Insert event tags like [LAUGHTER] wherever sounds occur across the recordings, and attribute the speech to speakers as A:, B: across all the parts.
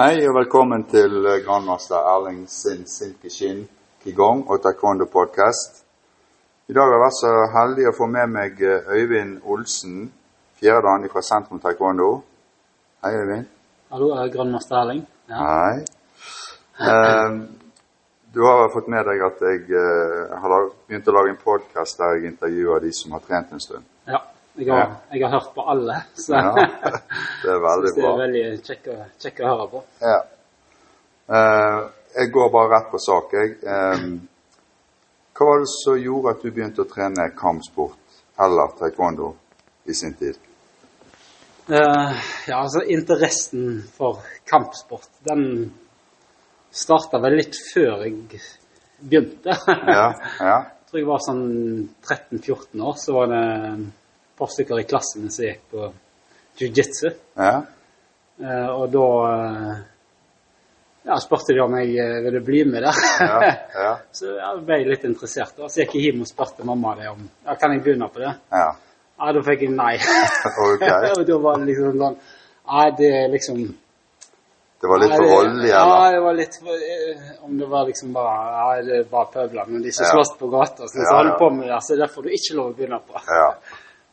A: Hei og velkommen til eh, grandmaster Erling sin Silkeskinn Kigong og Taekwondo podcast. I dag har jeg vært så heldig å få med meg eh, Øyvind Olsen, fjerdedan fra Sentrum Taekwondo. Hei, Øyvind.
B: Hallo, er grandmaster Erling. Ja.
A: Hei. Um, du har fått med deg at jeg uh, har begynt å lage en podcast der jeg intervjuer de som har trent en stund.
B: ja. Jeg har, jeg har hørt på alle, så
A: Ja, det er [LAUGHS] veldig
B: det er veldig kjekk å, kjekk å høre på.
A: Ja. Eh, jeg går bare rett på sak, jeg. Eh, hva var det som gjorde at du begynte å trene kampsport eller taekwondo i sin tid?
B: Eh, ja, altså interessen for kampsport, den starta vel litt før jeg begynte.
A: Ja, ja, [LAUGHS]
B: Jeg tror jeg var sånn 13-14 år, så var det et par stykker i klassen som gikk på jiu-jitsu.
A: ja,
B: Eh, og da eh, ja, spurte de om jeg eh, ville bli med der.
A: ja, ja, [LAUGHS]
B: Så jeg ble litt interessert. da. Så gikk jeg hjem og spurte mamma det om ja, kan jeg begynne på det.
A: ja.
B: Ja, Da fikk jeg nei. [LAUGHS] [LAUGHS] Og da var det liksom sånn Nei, det er liksom
A: Det var litt for voldelig, eller?
B: Ja, det var litt for, eh, Om det var liksom bare Ja, det var bare men de som
A: Ja.
B: slåss på gata, Så
A: Ja,
B: holder på med det. Så det får du ikke lov å begynne på.
A: Ja,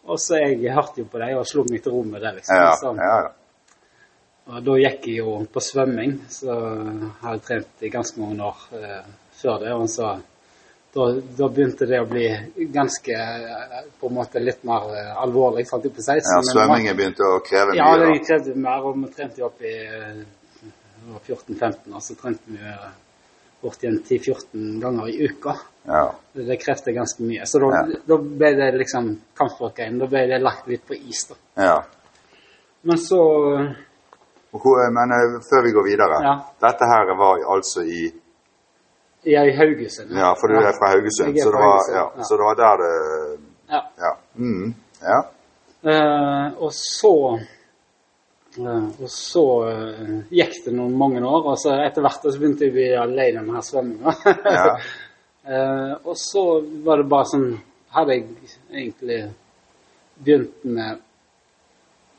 B: Og så jeg hørte jo på dem og slo meg til ro med det, liksom.
A: ja,
B: Så,
A: ja, ja.
B: og da gikk jeg jo på svømming, så har jeg trent i ganske mange år eh, før det. Og så da, da begynte det å bli ganske eh, på en måte litt mer eh, alvorlig, Sant, på 16,
A: ja
B: Svømmingen vi
A: begynte å kreve
B: Ja,
A: mye,
B: det
A: da.
B: krevde mer, og vi trente jo opp i eh, var 14-15 år, så trente vi eh, borti en 10-14 ganger i uka.
A: Ja,
B: Det krefter ganske mye. Så da,
A: Ja.
B: da ble det liksom kampsportgreien. Da ble det lagt litt på is, da.
A: ja.
B: Men så
A: hvor- Men eh, før vi går videre.
B: Ja.
A: Dette her var altså i
B: er i Haugesund.
A: Ja, for du er fra Haugesund,
B: er
A: så det var,
B: Haugesund,
A: ja,
B: ja.
A: så det var der det
B: Ja.
A: Ja. Mm, ja.
B: Eh, og så Uh, Og så uh, gikk det noen mange år, og så etter hvert så begynte vi alene med svømminga.
A: Ja. [LAUGHS]
B: Eh, og så var det bare sånn Hadde jeg egentlig begynt med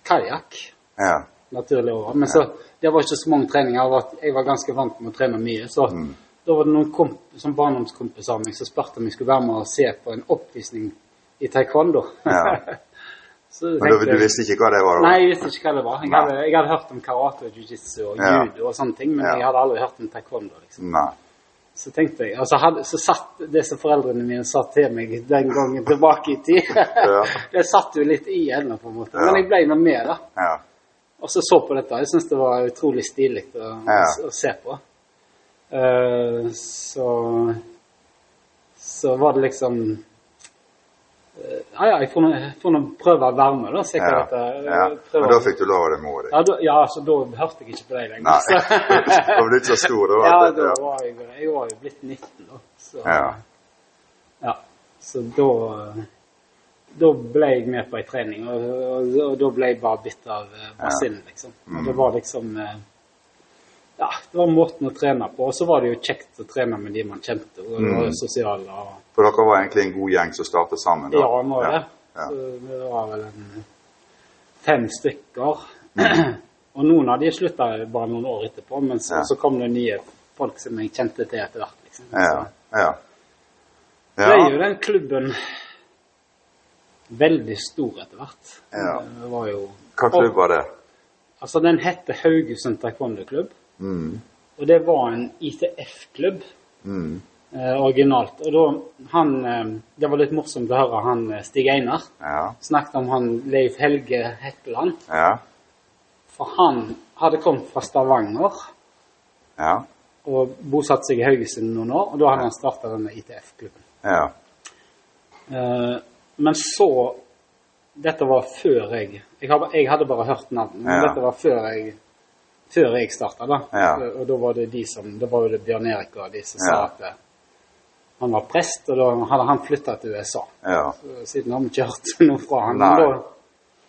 B: kajakk,
A: ja.
B: naturlig over. Men så det var ikke så mange treninger. Jeg var, jeg var ganske vant med å trene mye. Så
A: Mm.
B: da var det noen komp som barndomskompiser av meg som spurte om jeg skulle være med og se på en oppvisning i taekwondo.
A: Ja. [LAUGHS]
B: så
A: Men du, du visste ikke hva det var? da?
B: Nei, jeg visste ikke hva det var. Jeg hadde, jeg hadde hørt om karate jiu-jitsu og
A: Ja.
B: judo og sånne ting, men
A: Ja.
B: jeg hadde aldri hørt om taekwondo. liksom.
A: Nei.
B: Så tenkte jeg, altså hadde, så satt det som foreldrene mine sa til meg den gangen tilbake i tid, [LAUGHS]
A: Ja.
B: det satt jo litt i ennå, på en måte. Men jeg ble nå med, da.
A: Ja.
B: Og så så på dette. Jeg syns det var utrolig stilig å,
A: Ja.
B: å, se på. Uh, så så var det liksom Ja, ja, jeg får nå- jeg får nå prøve å være med, da.
A: Ja.
B: dette
A: ja. Men da fikk du lov av det mor
B: ja, da, ja, så da hørte jeg ikke på deg lenger.
A: Nei.
B: Så. [LAUGHS]
A: Da var du ikke så stor, da.
B: ja, da var jeg, jeg var jo blitt 19 da. Så,
A: Ja.
B: ja. Så da Da ble jeg med på ei trening, og, og, og da ble jeg bare bitt av uh, basillen, liksom.
A: Mm.
B: Og det var liksom eh, Ja, det var måten å trene på. Og så var det jo kjekt å trene med de man kjente, og det var
A: Mm.
B: sosiale og
A: For dere var egentlig en god gjeng som startet sammen? da?
B: Ja, nå er det.
A: Ja.
B: Så vi var vel en fem stykker.
A: Mm. [CLEARS THROAT]
B: og noen av de slutta bare noen år etterpå, men så,
A: Ja.
B: så kom det nye folk som jeg kjente til etter hvert. Liksom.
A: Ja.
B: Ja.
A: ja.
B: ble
A: er
B: jo den klubben veldig stor etter hvert.
A: Ja.
B: Det var jo
A: Hva klubb var det?
B: Altså, den hette Haugesund taekwondo-klubb,
A: Mm.
B: og det var en ITF-klubb.
A: Mm.
B: Eh, originalt. Og da han eh, Det var litt morsomt å høre han eh, Stig Einar
A: Ja.
B: snakket om han Leif Helge Hetteland.
A: Ja.
B: For han hadde kommet fra Stavanger
A: Ja.
B: og bosatt seg i Haugesund noen år, og da hadde han starta denne ITF-klubben.
A: Ja.
B: Eh, men så Dette var før jeg Jeg, hadde bare hørt navnet, men dette var før jeg før jeg starta, da.
A: Ja.
B: Og da var det de som Det var det Bjørn Erik og de som sa at eh, han var prest, og da hadde han flytta til USA.
A: ja.
B: Så siden har vi ikke hørt [LAUGHS] noe fra han.
A: Nei.
B: Men da,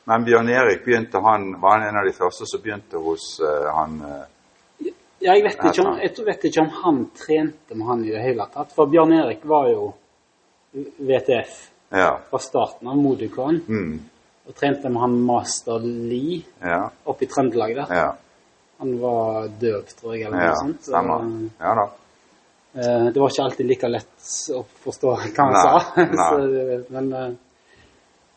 A: Men Bjørn Erik begynte han, var han en av de første som begynte hos uh, han uh,
B: Ja, jeg vet, om, jeg vet ikke om han trente med han i det hele tatt. For Bjørn Erik var jo VTF
A: Ja.
B: fra starten av Modicon.
A: Mm.
B: Og trente med han Master Lee
A: Ja.
B: oppe i Trøndelag der.
A: Ja.
B: Han var døv, tror jeg, eller
A: Ja,
B: noe sånt.
A: stemmer. Ja da.
B: Eh, Det var ikke alltid like lett å forstå hva han
A: Nei,
B: sa. [LAUGHS]
A: nei.
B: Så, men, eh,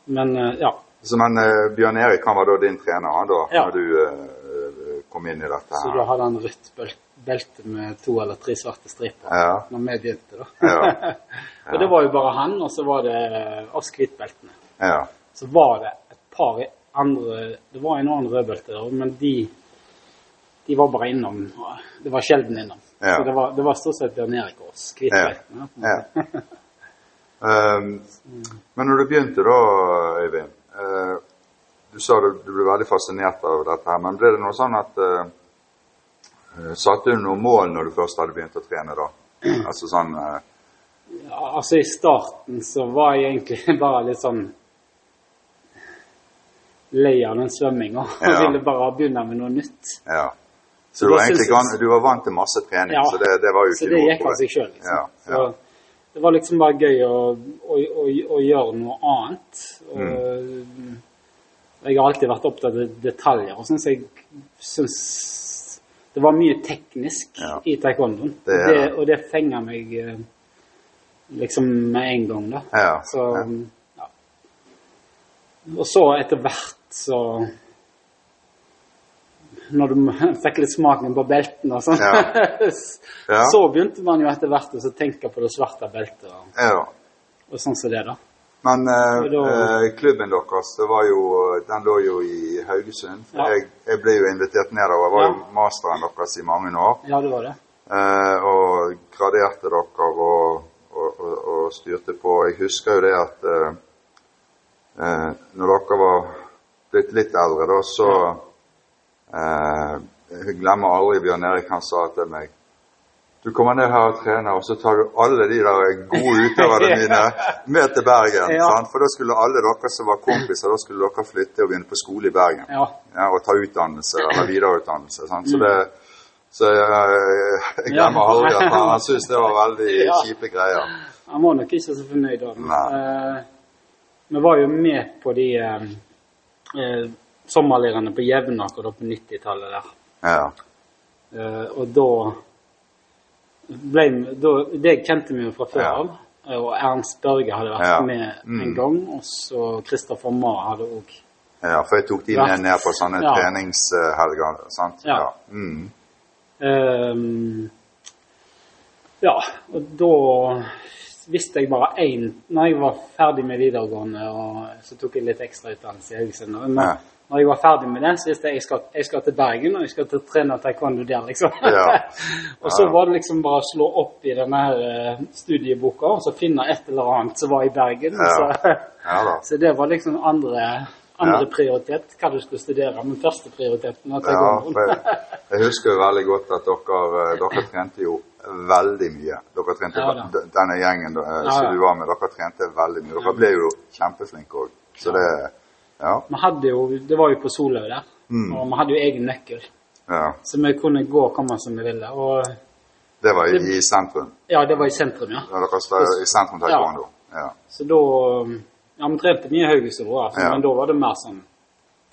B: men eh, ja.
A: Så, men Bjørn Erik han var da din trener han da,
B: Ja.
A: når du kom inn i dette her?
B: Så da hadde han rødt bel- belte med to eller tre svarte striper
A: Ja.
B: når vi begynte, da.
A: Ja. [LAUGHS]
B: og det var jo bare han, og så var det oss hvitbeltene.
A: ja.
B: Så var det et par andre Det var en annen rødbelte men de de var bare innom. Det var sjelden innom.
A: Ja.
B: Så det var, det var stort sett Bjørn Erik og oss
A: Ja.
B: Ja.
A: Um, [LAUGHS] men når du begynte da, Øyvind uh, Du sa du, du ble veldig fascinert av dette her, men ble det noe sånn at eh, Satte du noen mål når du først hadde begynt å trene, da? [CLEARS THROAT] Altså sånn uh,
B: Ja, altså I starten så var jeg egentlig [LAUGHS] bare litt sånn lei av den svømminga.
A: Ja.
B: ville bare begynne med noe nytt.
A: Ja. Så
B: Så
A: du var egentlig
B: synes
A: du var vant til masse trening,
B: Ja.
A: så det, det var jo
B: Så
A: ikke
B: det
A: noe
B: gikk av seg sjøl, liksom. Det var liksom bare gøy å, å, å, å gjøre noe annet.
A: Mm.
B: Jeg har alltid vært opptatt av detaljer, og sånn, så jeg syns det var mye teknisk
A: Ja.
B: i taekwondoen.
A: Det
B: det,
A: det.
B: og det fenga meg eh, liksom med en gang, da.
A: Ja,
B: Så. Og så etter hvert så Når du fikk [LAUGHS] litt smaken på beltene og sånn,
A: Ja. [LAUGHS] Ja.
B: så begynte man jo etter hvert å tenke på det svarte beltet og,
A: ja.
B: og sånn som det, da.
A: Men eh,
B: da-
A: eh, klubben deres, var jo, den lå jo i Haugesund. Jeg, jeg ble jo invitert nedover. Jeg var jo masteren deres i mange år.
B: Ja, det var det.
A: Eh, og graderte dere og, og, og, styrte på. Jeg husker jo det at eh, eh, når dere var blitt litt eldre, da, så Jeg glemmer aldri Bjørn Erik, han sa til meg du kommer ned her og trener, og så tar du alle de der gode utøverne [LAUGHS] mine med til Bergen.
B: Ja.
A: For da skulle alle dere som var kompiser, da skulle dere flytte og begynne på skole i Bergen.
B: Ja.
A: Ja, og ta utdannelse eller videreutdannelse. Sant? Så, det, så jeg, jeg glemmer aldri at han, han [LAUGHS] syntes det var veldig kjipe greier.
B: Han var nok ikke så fornøyd da. Eh, vi var jo med på de eh, eh, sommerleirene på Jevnaker da på 90-tallet der.
A: Ja.
B: Uh, og da ble da, Det kjente vi jo fra før
A: Ja.
B: Og Ernst Børge hadde vært
A: Ja.
B: med
A: Mm.
B: en gang. Og så Kristoffer Ma hadde òg
A: ja, for jeg tok de med ned på sånne
B: Ja.
A: treningshelger. Sant?
B: Ja.
A: Mm.
B: Um, ja, og da visste jeg bare én Når jeg var ferdig med videregående, og så tok jeg litt ekstrautdannelse i Haugesund. Men
A: Ja.
B: Når jeg var ferdig med det, så visste jeg jeg skal, jeg skal til Bergen, og jeg skal til trene taekwondo der, liksom.
A: Ja. [LAUGHS]
B: og så var det liksom bare å slå opp i denne her eh, studieboka og så finne et eller annet som var i Bergen.
A: Ja.
B: Så, [LAUGHS]
A: Ja
B: så det var liksom andre, andre prioritet, hva du skulle studere. Men første prioriteten var taekwondo.
A: Ja, jeg, jeg husker veldig godt at dere, eh, dere trente jo veldig mye. Dere trente Denne gjengen eh, som du var med, dere trente veldig mye. Dere ble jo kjempeflinke òg. Så det Ja.
B: Jo, Det var jo på Solhaug der,
A: Mm.
B: og vi hadde jo egen nøkkel.
A: ja.
B: Så vi kunne gå og komme som vi ville. Og
A: Det var i, i sentrum.
B: ja, det var i sentrum, ja.
A: Ja, dere var i sentrum taekwondo. Ja.
B: Så da Ja, vi trente mye i Haugesund altså,
A: Ja.
B: men da var det mer sånn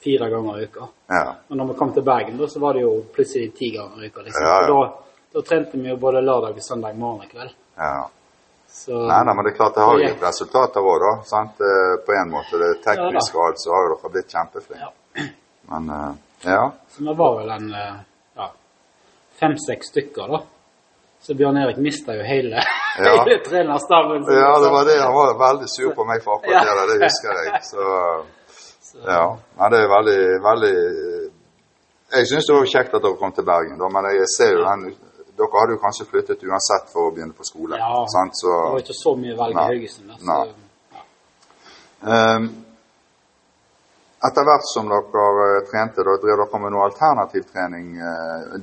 B: fire ganger i uka.
A: ja.
B: Og når vi kom til Bergen, da, så var det jo plutselig ti ganger i uka. liksom.
A: Ja, ja.
B: Da, da trente vi jo både lørdag, og søndag, morgen og kveld.
A: ja.
B: Så
A: Nei, nei, men det er klart det har jo
B: Ja.
A: gitt resultater òg, da. Sant? Eh, På en måte. Det tekniske og alt, så har dere blitt kjempeflinke.
B: Ja.
A: Men uh, ja.
B: Så vi var vel en eh, ja, fem-seks stykker, da. Så Bjørn Erik mista jo hele, [LAUGHS]
A: Ja.
B: hele trenerstaben.
A: Ja, det var det. Han var veldig sur på meg for akkurat
B: Ja.
A: det det husker jeg. Så [LAUGHS]
B: Så,
A: ja. Nei, det er veldig, veldig Jeg syns det var kjekt at dere kom til Bergen, da, men jeg ser jo den Dere hadde jo kanskje flyttet uansett for å begynne på skole.
B: Ja.
A: Sant? Så
B: Det var ikke så mye velg i. Haugesund. da,
A: Nei.
B: Så,
A: Ehm, Etter hvert som dere eh, trente, da drev dere med noe alternativ trening?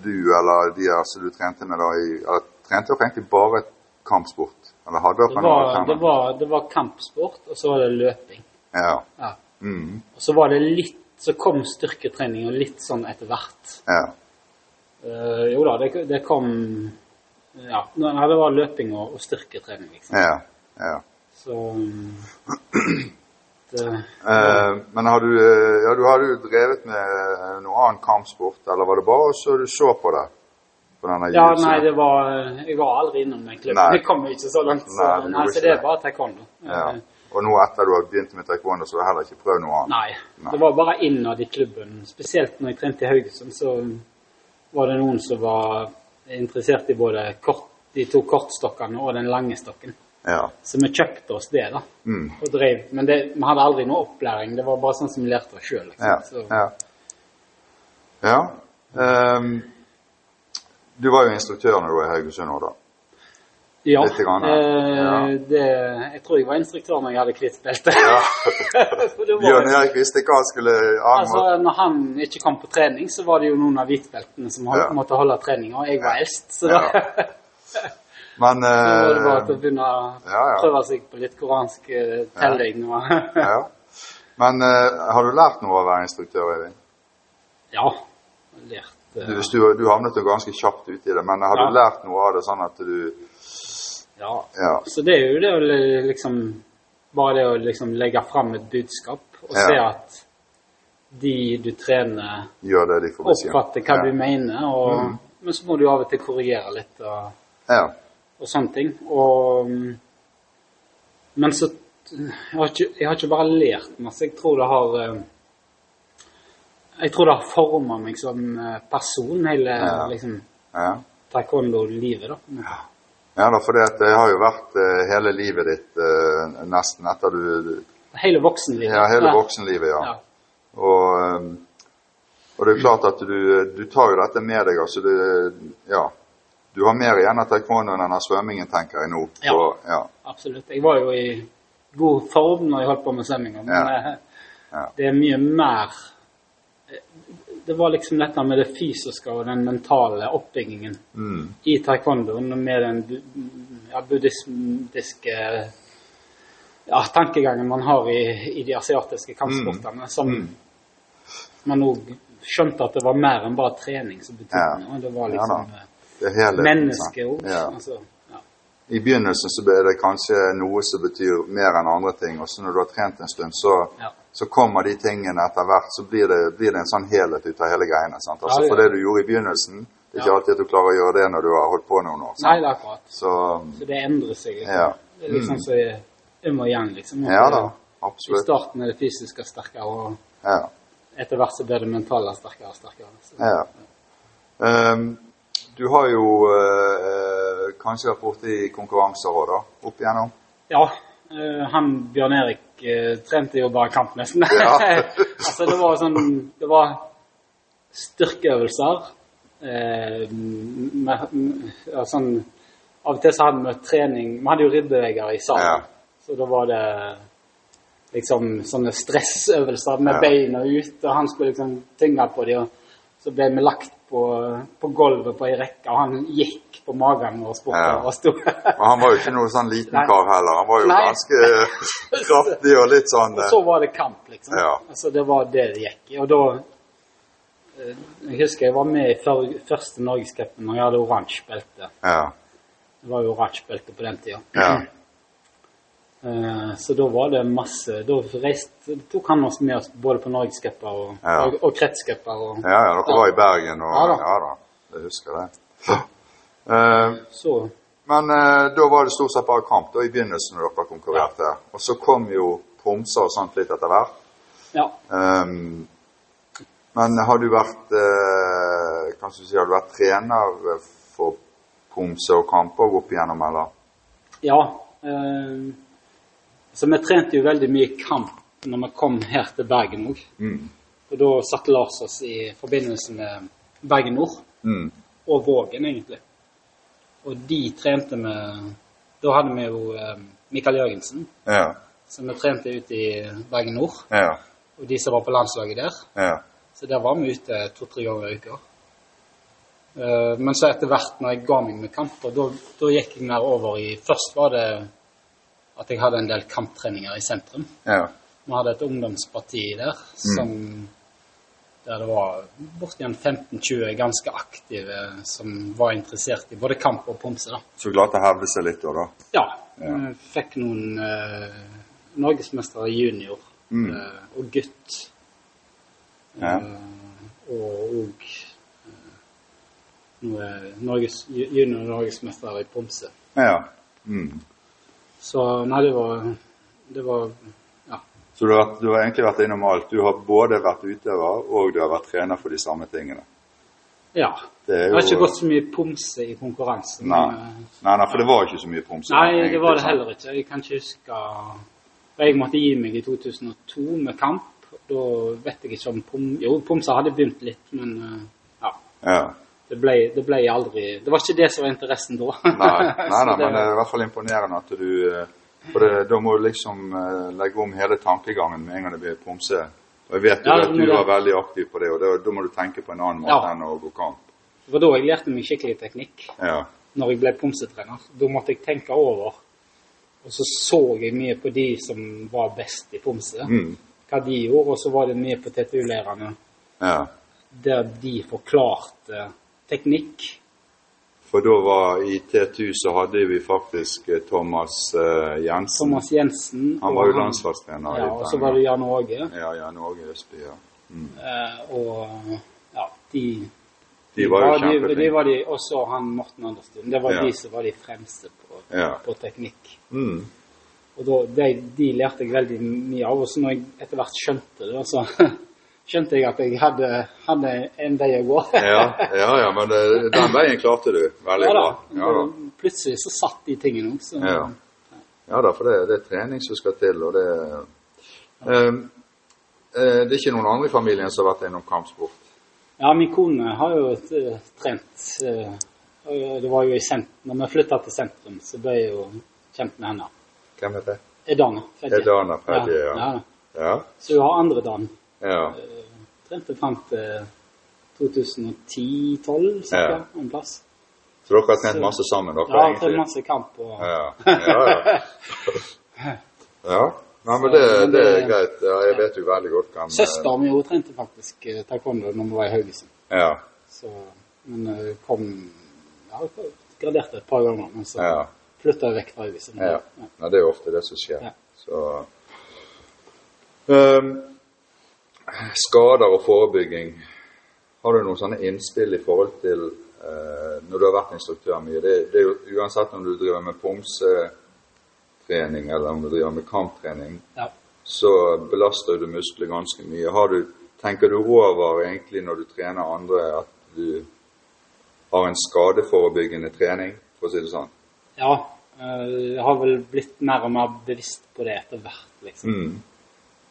A: du eller de som du trente med da i eller, Trente dere egentlig bare kampsport? Eller hadde dere
B: det,
A: noe
B: var, det, var, det var kampsport, og så var det løping.
A: Ja.
B: Ja.
A: Mm.
B: Og så var det litt Så kom styrketrening og litt sånn etter hvert.
A: ja.
B: Eh, jo da, det, det kom Ja, det var løping og, og styrketrening, liksom.
A: Ja. Ja.
B: Så [CLEARS THROAT] eh,
A: Eh, men har du, eh, ja, du har jo drevet med noe annen kampsport, eller var det bare så du så på det? På denne
B: Ja, nei, det var Jeg var aldri innom den klubben.
A: Nei.
B: Jeg kom jo ikke så langt. Så,
A: Nei,
B: nei, så det er bare taekwondo.
A: Ja. Og nå etter du har begynt med taekwondo, så har du heller ikke prøvd noe annet?
B: Nei.
A: Nei.
B: Det var bare innad i klubben. Spesielt når jeg trente i Haugesund, så var det noen som var interessert i både kort, de to kortstokkene og den lange stokken.
A: Ja.
B: Så vi kjøpte oss det, da.
A: Mm.
B: Og drev. Men det, vi hadde aldri noe opplæring. Det var bare sånn som vi lærte oss sjøl. Liksom.
A: Ja.
B: Så,
A: ja. ja. Um, du var jo instruktør når du var i Haugesund nå, da.
B: Ja. Eh,
A: ja.
B: det, jeg tror jeg var instruktør når jeg hadde hvitt belte.
A: Ja. [LAUGHS] Bjørn Erik visste hva han skulle
B: Altså, når han ikke kom på trening, så var det jo noen av hvitbeltene som holdt,
A: Ja.
B: måtte holde treninga, og jeg var eldst. Så da [LAUGHS]
A: Men
B: så var det bare
A: eh,
B: til å begynne å prøve seg på litt koransk eh, telling.
A: Ja. Men eh, har du lært noe av å være instruktør, Eivind?
B: ja. Lært
A: Du,
B: eh,
A: hvis du, du havnet jo ganske kjapt uti det, men har du lært noe av det sånn at du
B: Ja. Så det er jo det å liksom Bare det å liksom legge fram et budskap og se at de du trener,
A: Gjør det de får beskjed
B: oppfatter hva du mener, og,
A: Mm.
B: men så må du av og til korrigere litt og,
A: Ja.
B: og sånne ting. Og, men så jeg har, ikke, jeg har ikke bare lært masse, jeg tror det har eh, Jeg tror det har forma meg som eh, person, hele
A: Ja.
B: liksom,
A: ja.
B: taekwondo-livet. da.
A: Ja da, for det har jo vært eh, hele livet ditt eh, nesten etter du
B: Hele voksenlivet.
A: Ja, hele voksenlivet, ja.
B: Ja.
A: Og, eh, og det er klart at du, du tar jo dette med deg. altså du, ja, Du har mer igjen av taekwondoen enn av svømmingen, tenker jeg nå.
B: Ja.
A: Så, ja.
B: Absolutt. Jeg var jo i god form når jeg holdt på med svømminga, men
A: Ja. Ja.
B: det er mye mer Det var liksom dette med det fysiske og den mentale oppbyggingen
A: Mm.
B: i taekwondoen med den ja, buddhistiske ja, tankegangen man har i, i de asiatiske kampsportene, som
A: Mm.
B: man òg skjønte at det var mer enn bare trening som betydde
A: Ja.
B: noe. Det var liksom eh,
A: Det er hele,
B: menneske òg.
A: Ja.
B: Altså, ja.
A: I begynnelsen så er det kanskje noe som betyr mer enn andre ting. Og så når du har trent en stund, så,
B: Ja.
A: Så kommer de tingene etter hvert. Så blir det, blir det en sånn helhet ut av hele greiene. Sant? Altså,
B: Ja.
A: For det du gjorde i begynnelsen, det er ikke alltid at du klarer å gjøre det når du har holdt på noen år.
B: Nei, det er akkurat.
A: Så
B: Så det endrer seg. Liksom.
A: Ja.
B: Det er liksom så um og igjen, liksom.
A: Ja da,
B: absolutt. I starten er det fysiske sterkere, og
A: Ja.
B: etter hvert så blir det mentale sterkere og sterkere. Så.
A: Ja. Um, du har jo uh, kanskje vært borti konkurranser òg, da? Opp igjennom?
B: Ja, Uh, han Bjørn Erik trente jo bare kamp, nesten.
A: Ja. [LAUGHS]
B: altså, det var sånn Det var styrkeøvelser. Eh, med, med, sånn Av og til så hadde vi trening Vi hadde jo riddbeveger i salen,
A: Ja.
B: så da var det liksom sånne stressøvelser med
A: Ja.
B: beina ut, og han skulle liksom tynge på dem. Og så ble vi lagt på, på gulvet på ei rekke, og han gikk på magen og spurte
A: Ja.
B: og sto.
A: Og han var jo ikke noe sånn liten kar heller. Han var jo
B: Nei.
A: ganske [LAUGHS] kraftig og litt sånn
B: Og
A: eh,
B: så var det kamp, liksom.
A: Ja.
B: Altså, det var det det gikk i. Og da eh, Jeg husker jeg var med i før, første Norgescupen når jeg hadde oransje belte.
A: Ja.
B: Det var jo oransje belte på den tida.
A: Ja.
B: Eh, Så da var det masse Da reiste, tok han oss med oss både på norgescuper og,
A: Ja.
B: og, og kretscuper.
A: Ja, ja, dere var i Bergen og
B: Ja da.
A: Ja da, jeg husker det. [LAUGHS]
B: Så
A: men eh, da var det stort sett bare kamp da i begynnelsen når dere konkurrerte. Og så kom jo Pomser og sånt litt etter hvert.
B: Ja.
A: Um, men har du vært eh, Kanskje du sier har du vært trener for Pomser og kamper opp igjennom, eller?
B: ja eh, så vi trente jo veldig mye kamp når vi kom her til Bergen òg.
A: Mm.
B: Og da satte Lars oss i forbindelse med Bergen Nord.
A: Mm.
B: og Vågen, egentlig. Og de trente vi Da hadde vi jo eh, Mikael Jørgensen,
A: Ja.
B: som vi trente ute i Bergen Nord.
A: Ja.
B: Og de som var på landslaget der.
A: Ja.
B: Så der var vi ute to-tre ganger i uka. Eh, men så etter hvert, når jeg ga meg med kamper, da, da gikk jeg mer over i Først var det at jeg hadde en del kamptreninger i sentrum.
A: Ja.
B: Vi hadde et ungdomsparti der som der det var bortimot 15-20 ganske aktive som var interessert i både kamp og pomse. da.
A: Så klarte å hevde seg litt da, da.
B: Ja.
A: Ja.
B: vi Fikk noen eh, norgesmestere junior
A: Mm.
B: eh, og gutt.
A: Ja.
B: Eh, og òg er Norges, junior-norgesmester i pomse.
A: Ja. Mm.
B: Så nei, det var Det var Ja.
A: Så du har, du har egentlig vært innom alt. Du har både vært utøver og du har vært trener for de samme tingene.
B: ja.
A: Jo
B: har ikke gått så mye pomse i konkurransen.
A: Nei.
B: eh,
A: Nei, nei, for det var ikke så mye pomse.
B: Nei, det var det heller ikke. Jeg kan ikke huske Jeg måtte gi meg i 2002 med kamp. Da vet jeg ikke om pom... Jo, pomsa hadde begynt litt, men eh, ja.
A: Ja.
B: Det ble, det ble aldri Det var ikke det som var interessen da.
A: Nei, nei, [LAUGHS] nei men det er i hvert fall imponerende at du eh, For det, da må du liksom eh, legge om hele tankegangen med en gang det blir pomse. Og jeg vet jo
B: Ja,
A: at du var veldig aktiv på det, og da, da må du tenke på en annen måte
B: Ja.
A: enn å gå kamp.
B: Det var da jeg lærte meg skikkelig teknikk.
A: Ja.
B: Når jeg ble pomsetrener. Da måtte jeg tenke over. Og så så jeg mye på de som var best i pomse.
A: Mm.
B: Hva de gjorde. Og så var det mye på TTU-leirene
A: ja.
B: der de forklarte teknikk.
A: For da var i T2 så hadde vi faktisk eh, Thomas eh, Jensen.
B: Thomas Jensen.
A: Han var jo landslagstrener.
B: Ja, og så var det. Jan Åge.
A: Ja, Jan Åge Østby, ja.
B: Eh, og ja, de
A: De var jo
B: de, de
A: kjempeflinke.
B: var de, så han Morten Anderstuen. Det var
A: Ja.
B: de som var de fremste på,
A: Ja.
B: på teknikk.
A: Mm.
B: Og da, de, de lærte jeg veldig mye av. Og så når jeg etter hvert skjønte det, så [LAUGHS] skjønte jeg at jeg hadde, hadde en vei å gå.
A: Ja, ja, ja, men det, den veien klarte du veldig
B: Ja
A: bra. Ja da.
B: Plutselig så satt de tingene òg. Så
A: Ja. ja da, for det, det er trening som skal til, og det eh, Det er ikke noen andre i familien som har vært innom kampsport?
B: Ja, min kone har jo eh, trent eh, Det var jo i sentrum. Når vi flytta til sentrum, så ble jeg jo kjent med henne.
A: Hvem er det?
B: Edana. Fredje.
A: Edana Fredje, ja.
B: ja.
A: Ja.
B: Så hun har andre Dan.
A: Ja.
B: Trente fram til 2010-2012, ca.
A: Ja.
B: en plass.
A: Så dere har trent masse sammen, dere?
B: Ja, trent masse kamp og
A: Ja, ja. ja. ja. [LAUGHS] Nei, men det, det er greit. Ja, jeg vet jo veldig godt hvem
B: Søsteren min hun trente faktisk eh, taekwondo når vi var i Haugesund.
A: Ja.
B: Så, men eh, kom ja, graderte et par ganger, men så
A: Ja.
B: flytta jeg vekk fra Haugesund.
A: Ja. Nei, det er jo ofte det som skjer.
B: Ja.
A: Så Ehm, Skader og forebygging. Har du noen sånne innspill i forhold til eh, når du har vært instruktør mye? Det, det er jo Uansett om du driver med pomsetrening eller om du driver med kamptrening,
B: Ja.
A: så belaster du muskler ganske mye. Har du, tenker du over egentlig når du trener andre at du har en skadeforebyggende trening, for å si det sånn?
B: ja. eh, Jeg har vel blitt mer og mer bevisst på det etter hvert, liksom.
A: Mm.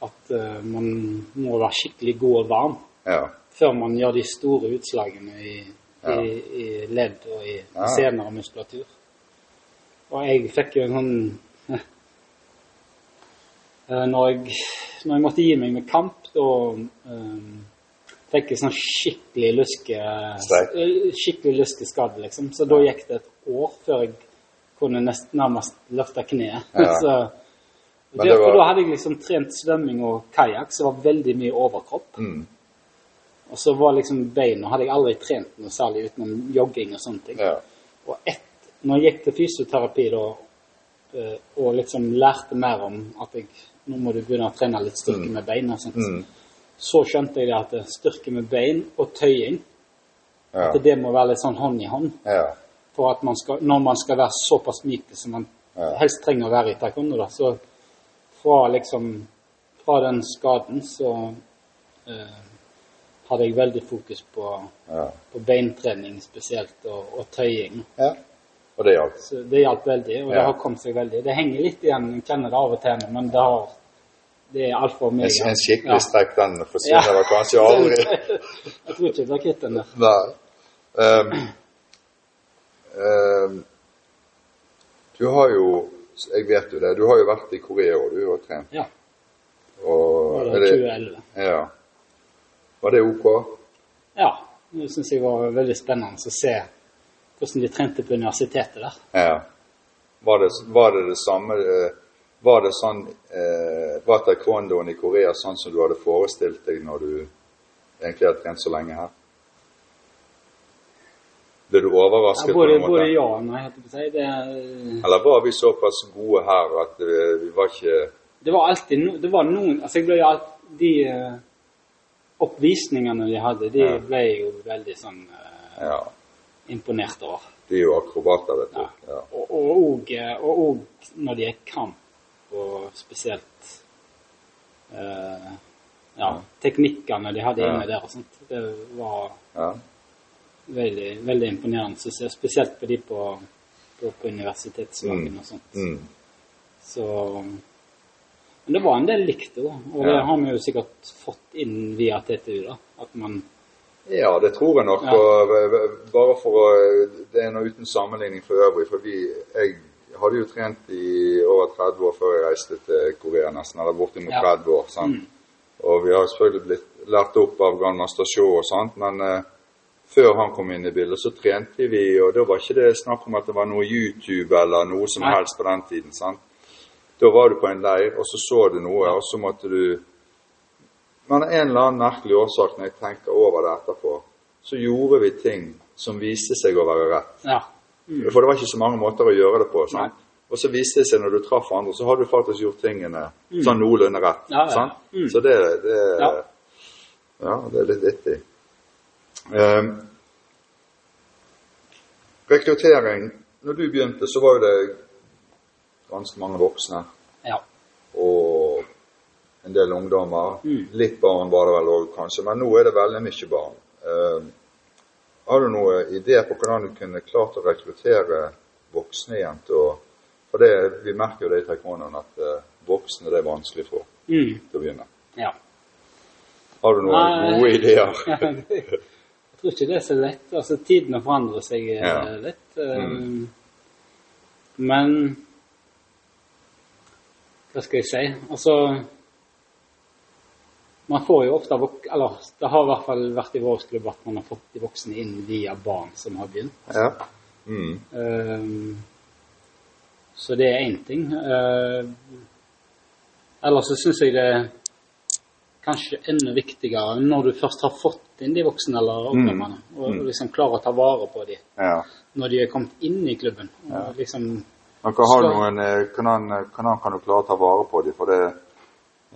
B: At eh, man må være skikkelig god og varm
A: Ja.
B: før man gjør de store utslagene i,
A: Ja.
B: i, i ledd og i
A: Ja.
B: senere muskulatur. Og jeg fikk jo en sånn eh, når, jeg, når jeg måtte gi meg med kamp, da eh, fikk jeg sånn skikkelig lyske eh, Skikkelig lyskeskade, liksom. Så da gikk det et år før jeg kunne nest, nærmest løfte kneet.
A: Ja. [LAUGHS]
B: så,
A: Men
B: det,
A: det var-
B: da hadde jeg liksom trent svømming og kajakk, så det var veldig mye overkropp.
A: Mm.
B: Og så var liksom beina hadde jeg aldri trent noe særlig utenom jogging og sånne ting.
A: ja.
B: Og et, når jeg gikk til fysioterapi da, eh, og liksom lærte mer om at jeg, nå må du begynne å trene litt styrke med bein og sånt,
A: Mm.
B: så skjønte jeg det at styrke med bein og tøying,
A: Ja.
B: at det må være litt sånn hånd i hånd.
A: ja.
B: For at man skal, når man skal være såpass myk som man helst trenger å være i taekwondo, da, så fra liksom, fra den skaden så eh, hadde jeg veldig fokus på
A: ja.
B: på beintrening spesielt, og, og tøying.
A: ja. Og det hjalp.
B: Det hjalp veldig, og
A: Ja.
B: det har kommet seg veldig. Det henger litt igjen, jeg kjenner det av og til, men det, har, det er altfor mye.
A: En, en skikkelig strekk, den forsvinner ja. kanskje aldri. [LAUGHS]
B: jeg tror ikke jeg blir kvitt den der.
A: Nei. Um, um, du har jo Jeg vet jo det. Du har jo vært i Korea og du har trent.
B: Ja,
A: Og,
B: det
A: er
B: var
A: det,
B: 2011.
A: ja. Var det OK?
B: Ja, det syns jeg var veldig spennende å se hvordan de trente på universitetet der.
A: Ja. Var det var det, det samme eh, Var det sånn eh, Var taekwondoen i Korea sånn som du hadde forestilt deg når du egentlig hadde trent så lenge her? Ble du overrasket
B: Ja,
A: på
B: både,
A: noen måte?
B: både ja og nei, heter det på å si. Det,
A: Eller var vi såpass gode her at eh, vi var ikke
B: Det var alltid no, det var noen Altså, jeg ble jo alt De eh, oppvisningene de hadde, de
A: Ja.
B: ble jo veldig sånn uh,
A: Ja.
B: imponert over.
A: De er jo akrobater, vet du.
B: Ja.
A: Ja.
B: Og og, og og når de er kamp, og spesielt eh, ja, teknikkene de hadde inne der og sånt. Det var
A: Ja.
B: Veldig, veldig imponerende, syns jeg. Spesielt på de på, på, på universitetslagene
A: Mm.
B: og sånt.
A: Mm.
B: Så Men det var en del likt òg, og det har vi jo sikkert fått inn via TTU, da. At man
A: Ja, det tror jeg nok.
B: Ja.
A: Og v- bare for å Det er noe uten sammenligning for øvrig. For vi, jeg hadde jo trent i over 30 år før jeg reiste til Korea, nesten. Eller bortimot
B: Ja.
A: 30 år. sant?
B: Mm.
A: Og vi har selvfølgelig blitt lært opp av Grand Master Show og sånt, men eh, før han kom inn i bildet, så trente vi, og da var ikke det snakk om at det var noe YouTube eller noe som helst på den tiden. sant? Da var du på en leir, og så så du noe, og så måtte du Men av en eller annen merkelig årsak, når jeg tenker over det etterpå, så gjorde vi ting som viste seg å være rett.
B: Ja. Mm.
A: For det var ikke så mange måter å gjøre det på. sant?
B: Nei.
A: Og så viste det seg når du traff andre, så hadde du faktisk gjort tingene sånn noenlunde rett.
B: Mm. Ja, ja.
A: sant?
B: Mm.
A: Så det, det
B: Ja.
A: ja, det er litt vittig. Um, rekruttering Når du begynte, så var det ganske mange voksne
B: ja.
A: og en del ungdommer.
B: Mm.
A: Litt barn var det vel òg, kanskje, men nå er det veldig mye barn. Eh, har du noen idé på hvordan du kunne klart å rekruttere voksne igjen For det, vi merker jo det i taekwondoen at eh, voksne det er vanskelig for
B: Mm.
A: til å begynne.
B: ja.
A: Har du noen
B: Nei.
A: gode ideer? [LAUGHS] [LAUGHS]
B: Tror ikke det er så lett. Altså, tidene forandrer seg eh,
A: Ja.
B: litt. eh,
A: Mm.
B: Men Hva skal jeg si? Altså Man får jo ofte Eller det har i hvert fall vært i vår klubb at man har fått de voksne inn via barn som har begynt.
A: Ja. Mm.
B: Um, så det er én ting. Uh, ellers så syns jeg det kanskje enda viktigere når du først har fått inn de voksne eller ungdommene, og
A: Mm.
B: liksom klarer å ta vare på dem
A: ja.
B: når de er kommet inn i klubben. Og liksom,
A: Men hva har noen, eh, hvordan, hvordan kan du klare å ta vare på dem? For det,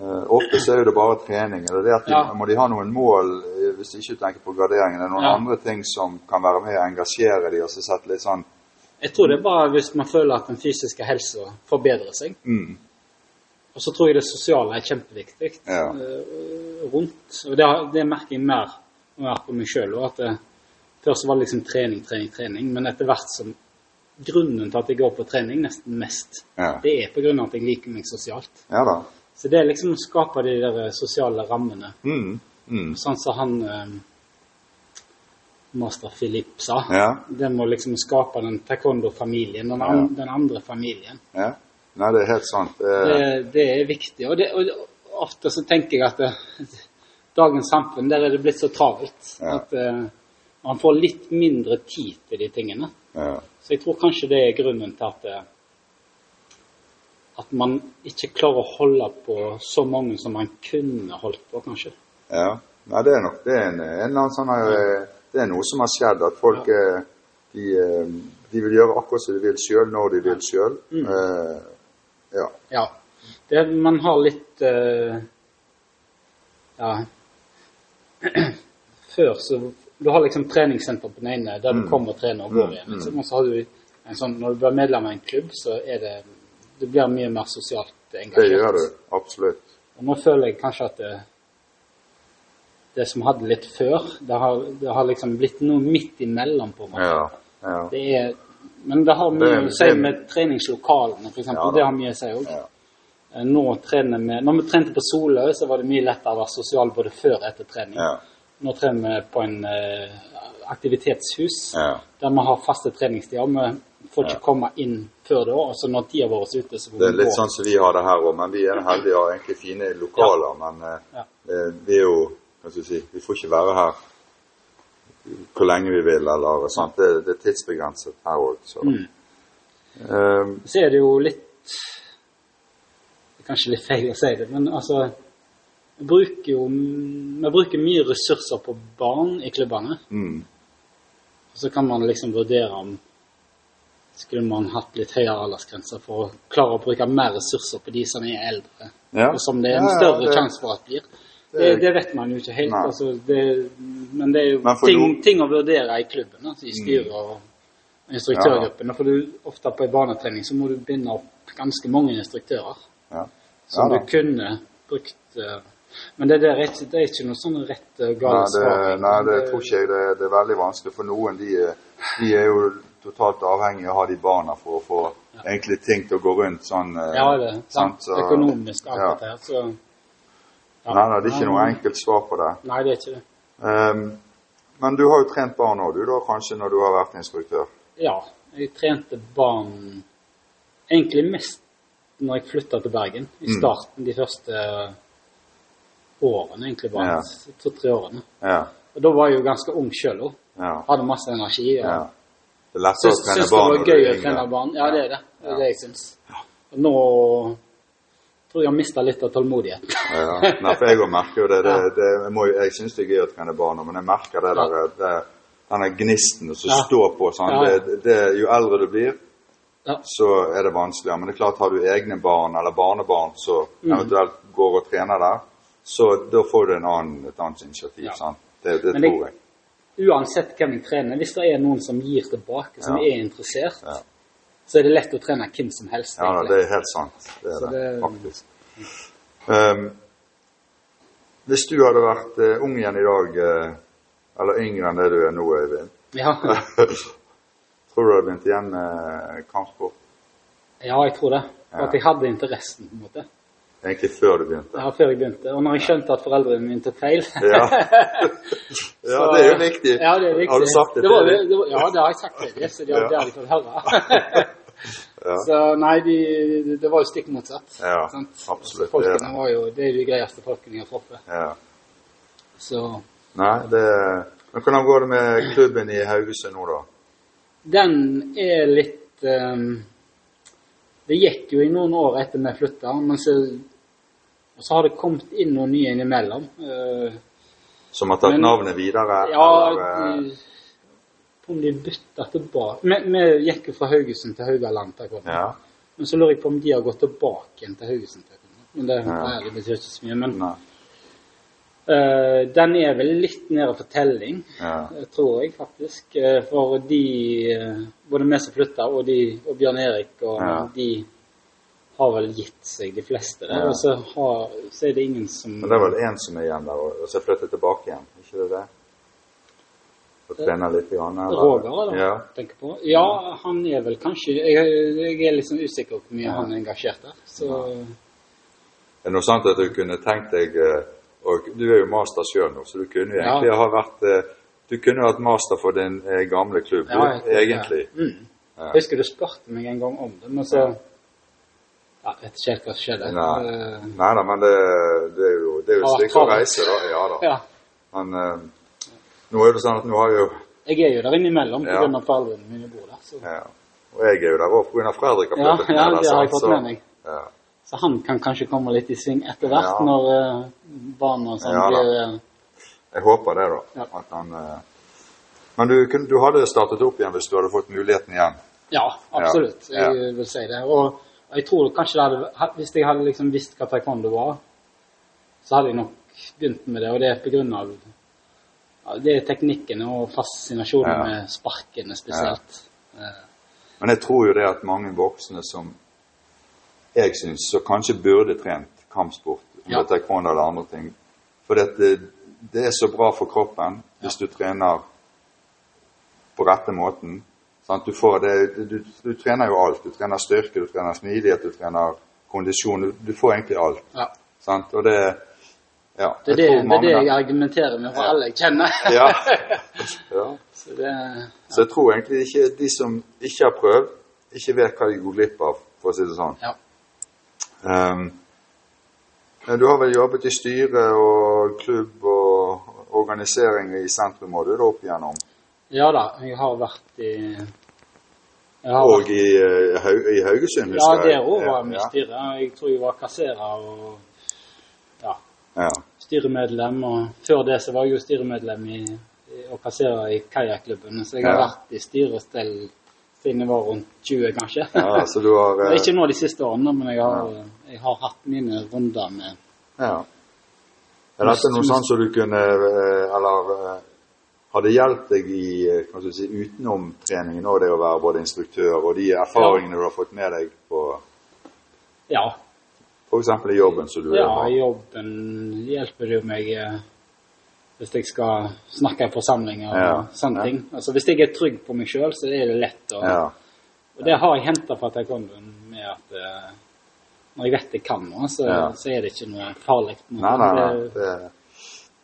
A: eh, ofte så er jo det bare trening. Eller det at de,
B: Ja.
A: Må de ha noen mål, hvis de ikke tenker på graderingen? Er det noen
B: Ja.
A: andre ting som kan være med å engasjere dem, og så sette litt sånn
B: jeg tror det er bare hvis man føler at den fysiske helsa forbedrer seg.
A: mm,
B: Og så tror jeg det sosiale er kjempeviktig
A: Ja.
B: eh, rundt. Og det, det merker jeg mer og mer på meg sjøl. Det, først var det liksom trening, trening, trening. Men etter hvert som Grunnen til at jeg går på trening nesten mest,
A: Ja.
B: det er på grunn av at jeg liker meg sosialt.
A: Ja da.
B: Så det er liksom å skape de der sosiale rammene.
A: Mm, mm,
B: Sånn som han eh, Master Philip sa.
A: ja.
B: Det må liksom skape den taekwondo-familien, den, ja. den andre familien.
A: ja. Nei, det er helt sant. Det,
B: Det, er viktig. Og, det, og ofte så tenker jeg at det, [LAUGHS] dagens samfunn, der er det blitt så travelt
A: Ja.
B: at uh, man får litt mindre tid til de tingene.
A: ja.
B: Så jeg tror kanskje det er grunnen til at eh, at man ikke klarer å holde på så mange som man kunne holdt på, kanskje.
A: ja. Nei, det er nok det er en, en annen sånn eh, Det er noe som har skjedd, at folk ja. de, de vil gjøre akkurat som de vil sjøl, når de vil sjøl.
B: Mm.
A: Ja.
B: Ja. Det, man har litt uh, Ja. [CLEARS THROAT] Før så Du har liksom treningssenter på den ene der du
A: Mm.
B: kommer og trener og går
A: Mm,
B: igjen. Liksom. Og så har du en sånn Når du blir medlem av en klubb, så er det Du blir mye mer sosialt
A: Det
B: engasjert.
A: gjør du. Absolutt.
B: Og nå føler jeg kanskje at det, det som hadde litt før, det har, det har liksom blitt noe midt imellom, på en måte.
A: Ja. ja.
B: Det er, men det har mye å si med treningslokalene, f.eks.
A: Ja,
B: det har mye å si òg. Nå trener vi Når vi trente på Soløy, så var det mye lettere å være sosial både før og etter trening.
A: Ja.
B: Nå trener vi på en uh, aktivitetshus
A: Ja.
B: der vi har faste treningstider. Vi får ikke komme inn før da, så når tida vår er ute, så får
A: Det er litt
B: gå.
A: sånn som vi har det her òg, men vi er heldige og har egentlig fine lokaler. Men
B: uh,
A: eh, vi er jo hva skal jeg si, Vi får ikke være her hvor lenge vi vil, eller sånt. Det, det er tidsbegrenset her òg, så
B: Mm.
A: Um,
B: Så er det jo litt Det er kanskje litt feil å si det, men altså Vi bruker jo vi bruker mye ressurser på barn i klubbene.
A: mm,
B: Og så kan man liksom vurdere om skulle man hatt litt høyere aldersgrenser for å klare å bruke mer ressurser på de som er eldre,
A: Ja.
B: og som det er en
A: Ja, ja,
B: større
A: det-
B: sjanse for at blir. Det,
A: det-
B: vet man jo ikke helt. Altså, det, men det er jo ting,
A: noen-
B: ting å vurdere i klubben, altså, i styret og instruktørgruppen. For du, ofte på en banetrening så må du binde opp ganske mange instruktører
A: Ja.
B: som
A: Ja,
B: du kunne brukt. uh, Men det er ikke, det er ikke noe sånn rett og
A: Nei,
B: galt svar.
A: nei, det tror ikke jeg. Det, det er veldig vanskelig. For noen de, de er jo totalt avhengige av å ha de barna for å få egentlig ting til å gå rundt sånn. eh,
B: Ja, det er sant.
A: så-
B: Økonomisk akkurat
A: ja.
B: her, så ja.
A: Det er ikke noe enkelt svar på det.
B: Nei, det er ikke det.
A: Um, men du har jo trent barn òg, du da, kanskje, når du har vært instruktør?
B: Ja, jeg trente barn egentlig mest når jeg flytta til Bergen. I
A: Mm.
B: starten, de første årene, egentlig bare.
A: Ja.
B: To-tre årene.
A: Ja.
B: Og da var jeg jo ganske ung sjøl òg.
A: ja,
B: Hadde masse energi. Og
A: ja. Det er lettere å trene barn når du er yngre.
B: Ja, det er det. Det er det jeg syns. Nå tror jeg har mista litt av tålmodighet.
A: Ja, Nei, for jeg òg merker jo det. det, det jeg må, jeg syns det er gøy å trene barna, men jeg merker det der det, denne gnisten som
B: Ja.
A: står på. Sånn, det, det, jo eldre du blir,
B: Ja.
A: så er det vanskeligere. Men det er klart, har du egne barn eller barnebarn som
B: Mm.
A: eventuelt går og trener der, så da får du en annen, et annet initiativ.
B: Ja.
A: Det, det tror jeg.
B: Uansett hvem jeg trener, hvis det er noen som gir tilbake, som er interessert,
A: Ja.
B: Så er det lett å trene hvem som helst.
A: Ja,
B: egentlig.
A: det er helt sant. Det er
B: Så
A: det,
B: det-
A: faktisk. Um, hvis du hadde vært uh, ung igjen i dag, uh, eller yngre enn det du er nå, Øyvind,
B: Ja. [LAUGHS]
A: tror du du hadde begynt igjen med kampsport?
B: ja, jeg tror det. For at jeg hadde interessen, på en måte.
A: Egentlig før du begynte?
B: Ja, før jeg begynte. Og når jeg skjønte at foreldrene mine tok feil
A: Ja. [LAUGHS] ja, det er jo viktig.
B: Ja, det er viktig.
A: Har du sagt det,
B: det var, det var, Ja, det har jeg sagt til dem, så de
A: Ja.
B: det har de fått høre. [LAUGHS]
A: Ja.
B: Så nei, de, det var jo stikk motsatt.
A: Ja,
B: sant?
A: absolutt,
B: Folkene
A: det.
B: var jo, det er de greieste folkene jeg har truffet.
A: Ja.
B: Så
A: Nei, det Men hvordan går det med klubben i Haugesund nå, da?
B: den er litt um, Det gikk jo i noen år etter vi flytta, men så, så har det kommet inn noen nye innimellom. Uh,
A: Som har tatt
B: Men-
A: navnet videre?
B: Ja,
A: eller, eh,
B: de- om de bytta tilbake vi, vi gikk jo fra Haugesund til Haugaland. til
A: ja.
B: Men så lurer jeg på om de har gått tilbake igjen til Haugesund. til Men det,
A: Ja.
B: det betyr ikke så mye. Men eh, den er vel litt nede for telling,
A: Ja.
B: eh, tror jeg faktisk. Eh, for de, både vi som flytta, og, og Bjørn Erik, og
A: Ja.
B: de har vel gitt seg, de fleste. Der.
A: Ja.
B: Og så, har, så er det ingen som
A: Men det er vel én som er igjen der, og så flyttet tilbake igjen? Ikke det det? Trener litt? Eller?
B: Roger, da?
A: Ja.
B: Tenker på. Ja, han er vel kanskje Jeg, jeg er litt sånn usikker på hvor mye han er engasjert der. Så
A: Er det noe sant at du kunne tenkt deg eh, og Du er jo master sjøl nå, så du kunne jo
B: Ja.
A: egentlig ha vært eh, Du kunne vært master for din eh, gamle klubb,
B: ja,
A: du, egentlig.
B: Mm.
A: Ja.
B: Jeg husker du spurte meg en gang om det, men så ja, vet ikke helt hva som skjedde.
A: Nei. Nei da, men det, det er jo, det er jo stykke å reise, da. Ja da.
B: ja.
A: Men nå er det sånn at nå har jo
B: Jeg er jo der innimellom
A: Ja.
B: pga. av foreldrene mine bor der. Så,
A: ja. Og jeg er jo der òg pga. Fredrik
B: ja, ja, det har jeg
A: sant?
B: fått med meg.
A: Ja.
B: Så han kan kanskje komme litt i sving etter hvert,
A: Ja.
B: når uh, barna og sånn
A: Ja,
B: blir uh,
A: Jeg håper det, da.
B: Ja.
A: Han, uh, men du, du hadde startet opp igjen hvis du hadde fått muligheten igjen?
B: Ja, absolutt.
A: Ja.
B: Jeg vil si det. Og jeg tror kanskje det hadde Hvis jeg hadde liksom visst hva taekwondo var, så hadde jeg nok begynt med det. Og det er på grunn av ja, det er teknikken og fascinasjonen
A: Ja.
B: med sparkene spesielt. Ja.
A: Men jeg tror jo det at mange voksne som jeg syns så kanskje burde trent kampsport, om
B: Ja.
A: det er taekwondo eller andre ting. For det, det er så bra for kroppen hvis du trener på rette måten. Sant? Du, får det, du, du trener jo alt. Du trener styrke, du trener smidighet, du trener kondisjon. Du, du får egentlig alt.
B: ja.
A: Sant? Og det ja,
B: Det det, det er det jeg argumenterer med for alle jeg kjenner. [LAUGHS]
A: Ja. ja. [LAUGHS]
B: Så det,
A: Så jeg tror egentlig ikke de som ikke har prøvd, ikke vet hva de går glipp av, for å si det sånn.
B: ja.
A: Um, men du har vel jobbet i styre og klubb og organisering i sentrum, og du da opp igjennom?
B: ja da, jeg har vært i har
A: Og
B: vært,
A: i, eh, i Haugesund,
B: Ja,
A: husker jeg.
B: der òg var vi i styret. Jeg tror jeg var kasserer og ja,
A: ja.
B: Styremedlem. Og før det så var jeg jo styremedlem i, og kasserer i kajakklubben. Så jeg har
A: Ja.
B: vært i styrestell siden jeg var rundt 20, kanskje.
A: Ja, så du har [LAUGHS] eh,
B: Ikke nå de siste årene, men jeg har, jeg har hatt mine runder med
A: Ja. Er dette noe sånn som du kunne eh, Eller eh, har det hjulpet deg i eh, kan du si, utenom treningen og det å være både instruktør og de erfaringene du har fått med deg på
B: Ja.
A: f.eks. i jobben som du
B: Ja,
A: har?
B: i jobben hjelper det meg eh, hvis jeg skal snakke i forsamlinger og
A: Ja,
B: sånne
A: ja.
B: ting. Altså Hvis jeg er trygg på meg sjøl, så er det lett å
A: Ja.
B: Og det har jeg henta fra taekwondoen med at uh, når jeg vet jeg kan noe, så,
A: Ja.
B: så er det ikke noe farlig.
A: Nei, nei, nei.
B: Det-
A: Det,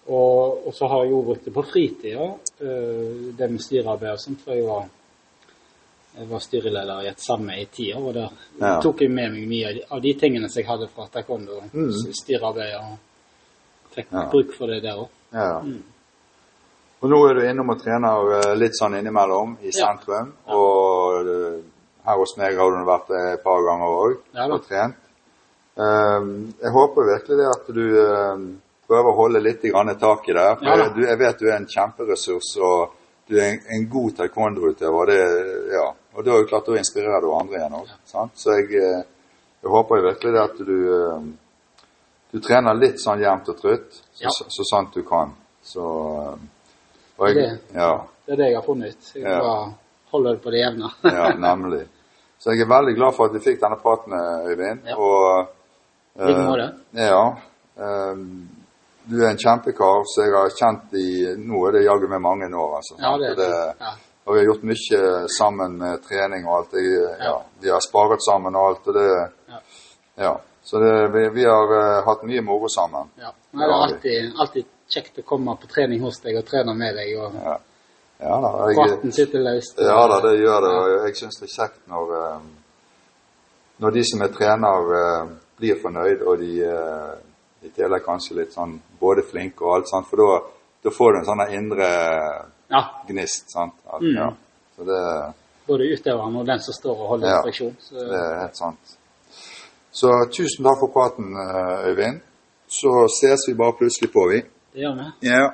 B: Og, og så har jeg jo brukt det på fritida, uh, det med styrearbeid og sånt. For jeg var, jeg var styreleder i et samme i ti år, og der
A: Ja.
B: tok jeg med meg mye av de, tingene som jeg hadde fra taekwondo.
A: Mm.
B: Styrearbeid og fikk
A: Ja.
B: bruk for det der òg.
A: ja.
B: Mm.
A: Og nå er du innom og trener eh, litt sånn innimellom i sentrum. Og eh, her hos meg har du vært et par ganger òg
B: Ja
A: og trent. Ehm, jeg håper virkelig det at du eh, prøver å holde litt tak i det. For jeg vet du er en kjemperessurs, og du er en, en god taekwondo-utøver. Det- Ja. Og det har jo klart, å inspirere deg og andre igjen òg. Så jeg, eh, jeg håper virkelig det at du eh, du trener litt sånn jevnt og trutt, så,
B: Ja.
A: så, så sant du kan. Så eh, jeg,
B: Det-
A: ja,
B: Det er det jeg har funnet ut. Jeg
A: Ja.
B: bare holder det på det jevne. [LAUGHS]
A: ja, nemlig. Så jeg er veldig glad for at vi fikk denne praten, Øyvind.
B: Ja.
A: Og
B: uh, det.
A: ja, Um, du er en kjempekar, så jeg har kjent i Nå er det jaggu meg mange år, altså.
B: Ja, det er det. Ja.
A: Og vi har gjort mye sammen med trening og alt. Jeg, ja, vi har sparet sammen og alt. Og det,
B: Ja.
A: ja. Så det, vi, vi har uh, hatt mye moro sammen.
B: Ja. Det er alltid, alltid kjekt å komme på trening hos deg og trene med deg. og
A: Ja, ja da. Jeg,
B: Praten sitter løst.
A: Ja da, det gjør det. Og jeg syns det er kjekt når, eh, når de som er trener, eh, blir fornøyd, og de i tillegg kanskje litt sånn både flinke og alt sånt. For da, får du en sånn indre
B: Ja,
A: gnist. sant? At,
B: Mm.
A: ja. Så det,
B: både utøveren og den som står og holder
A: Ja.
B: instruksjon. Så,
A: det er helt sant. Så tusen takk for praten, eh, Øyvind. Så ses vi bare plutselig på, vi.
B: det gjør vi.
A: Ja.